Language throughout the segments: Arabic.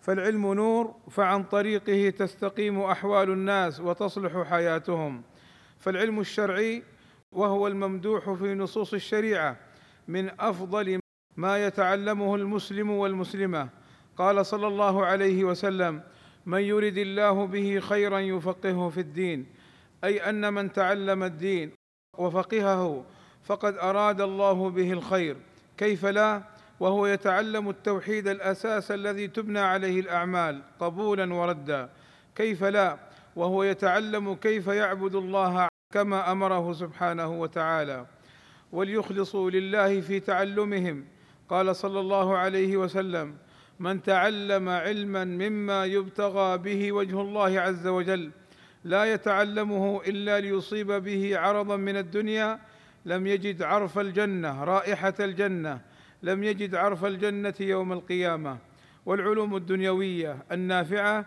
فالعلم نور فعن طريقه تستقيم أحوال الناس وتصلح حياتهم. فالعلم الشرعي وهو الممدوح في نصوص الشريعة من أفضل ما يتعلمه المسلم والمسلمة. قال صلى الله عليه وسلم من يرد الله به خيرا يفقهه في الدين أي أن من تعلم الدين وفقهه فقد أراد الله به الخير كيف لا؟ وهو يتعلم التوحيد الأساس الذي تبنى عليه الأعمال قبولا وردا. كيف لا؟ وهو يتعلم كيف يعبد الله كما أمره سبحانه وتعالى. وليخلصوا لله في تعلمهم. قال صلى الله عليه وسلم من تعلم علما مما يبتغى به وجه الله عز وجل لا يتعلمه إلا ليصيب به عرضا من الدنيا لم يجد عرف الجنة رائحة الجنة لم يجد عرف الجنة يوم القيامة والعلوم الدنيوية النافعة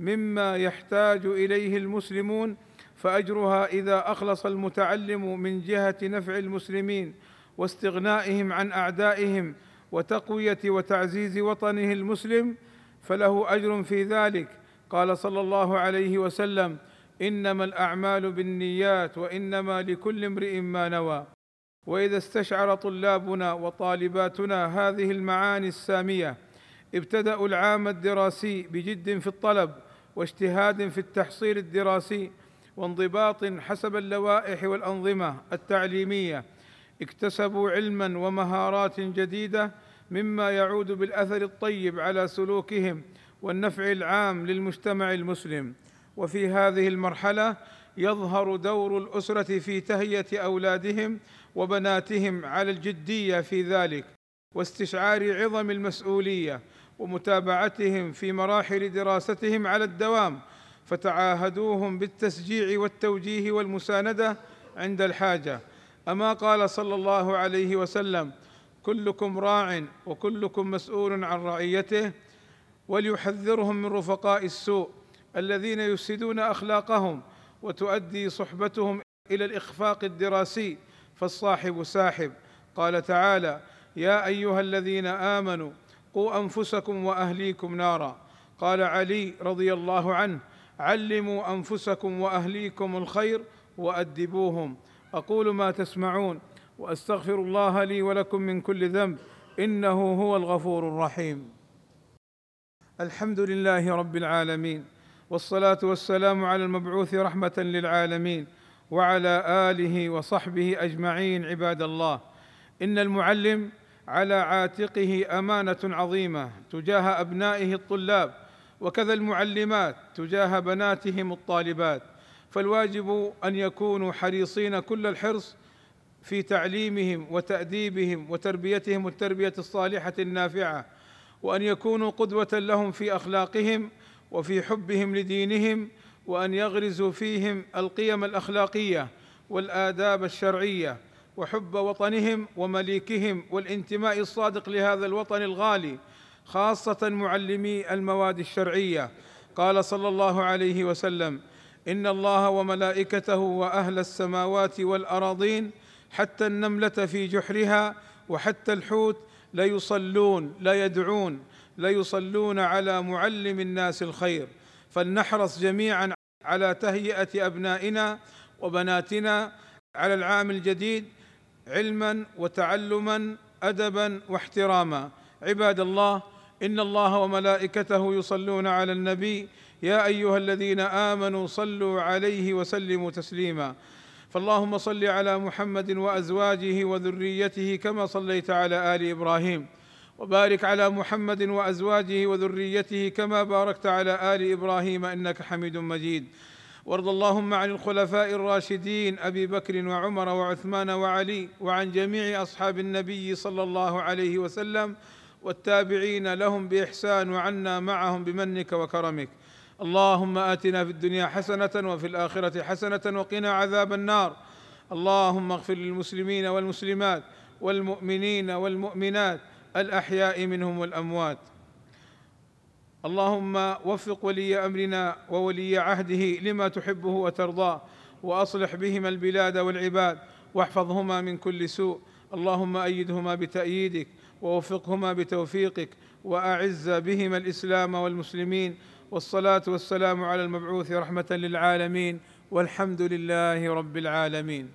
مما يحتاج إليه المسلمون فأجرها إذا أخلص المتعلم من جهة نفع المسلمين واستغنائهم عن أعدائهم وتقوية وتعزيز وطنه المسلم فله أجر في ذلك. قال صلى الله عليه وسلم إنما الأعمال بالنيات وإنما لكل امرئ ما نوى. وإذا استشعر طلابنا وطالباتنا هذه المعاني السامية ابتدأوا العام الدراسي بجد في الطلب واجتهاد في التحصيل الدراسي وانضباط حسب اللوائح والأنظمة التعليمية. اكتسبوا علما ومهارات جديدة مما يعود بالأثر الطيب على سلوكهم والنفع العام للمجتمع المسلم. وفي هذه المرحلة يظهر دور الأسرة في تهيئه أولادهم وبناتهم على الجدية في ذلك واستشعار عظم المسؤولية ومتابعتهم في مراحل دراستهم على الدوام فتعاهدوهم بالتشجيع والتوجيه والمساندة عند الحاجة. أما قال صلى الله عليه وسلم كلكم راع وكلكم مسؤول عن رعيته وليحذرهم من رفقاء السوء الذين يفسدون أخلاقهم وتؤدي صحبتهم إلى الإخفاق الدراسي فالصاحب ساحب. قال تعالى يا أيها الذين آمنوا قوا أنفسكم وأهليكم نارا. قال علي رضي الله عنه علموا أنفسكم وأهليكم الخير وأدبوهم. أقول ما تسمعون وأستغفر الله لي ولكم من كل ذنب إنه هو الغفور الرحيم. الحمد لله رب العالمين والصلاة والسلام على المبعوث رحمة للعالمين وعلى آله وصحبه أجمعين عباد الله. إن المعلم على عاتقه أمانة عظيمة تجاه أبنائه الطلاب وكذا المعلمات تجاه بناتهم الطالبات. فالواجب أن يكونوا حريصين كل الحرص في تعليمهم وتأديبهم وتربيتهم التربية الصالحة النافعة وأن يكونوا قدوة لهم في أخلاقهم وفي حبهم لدينهم وأن يغرزوا فيهم القيم الأخلاقية والآداب الشرعية وحب وطنهم ومليكهم والانتماء الصادق لهذا الوطن الغالي خاصة معلمي المواد الشرعية. قال صلى الله عليه وسلم إن الله وملائكته وأهل السماوات والأراضين حتى النملة في جحرها وحتى الحوت ليصلون ليدعون ليصلون على معلم الناس الخير. فلنحرص جميعا على تهيئة أبنائنا وبناتنا على العام الجديد علما وتعلما ادبا واحتراما. عباد الله إن الله وملائكته يصلون على النبي. يا أيها الذين آمنوا صلوا عليه وسلموا تسليما. فاللهم صل على محمد وأزواجه وذريته كما صليت على آل إبراهيم. وبارك على محمد وأزواجه وذريته كما باركت على آل إبراهيم إنك حميد مجيد. وارض اللهم عن الخلفاء الراشدين أبي بكر وعمر وعثمان وعلي وعن جميع أصحاب النبي صلى الله عليه وسلم والتابعين لهم بإحسان وعنا معهم بمنك وكرمك. اللهم آتنا في الدنيا حسنة وفي الآخرة حسنة وقنا عذاب النار. اللهم اغفر للمسلمين والمسلمات والمؤمنين والمؤمنات الأحياء منهم والأموات. اللهم وفق ولي أمرنا وولي عهده لما تحبه وترضاه وأصلح بهما البلاد والعباد واحفظهما من كل سوء. اللهم أيدهما بتأييدك ووفقهما بتوفيقك وأعز بهما الإسلام والمسلمين. والصلاة والسلام على المبعوث رحمة للعالمين والحمد لله رب العالمين.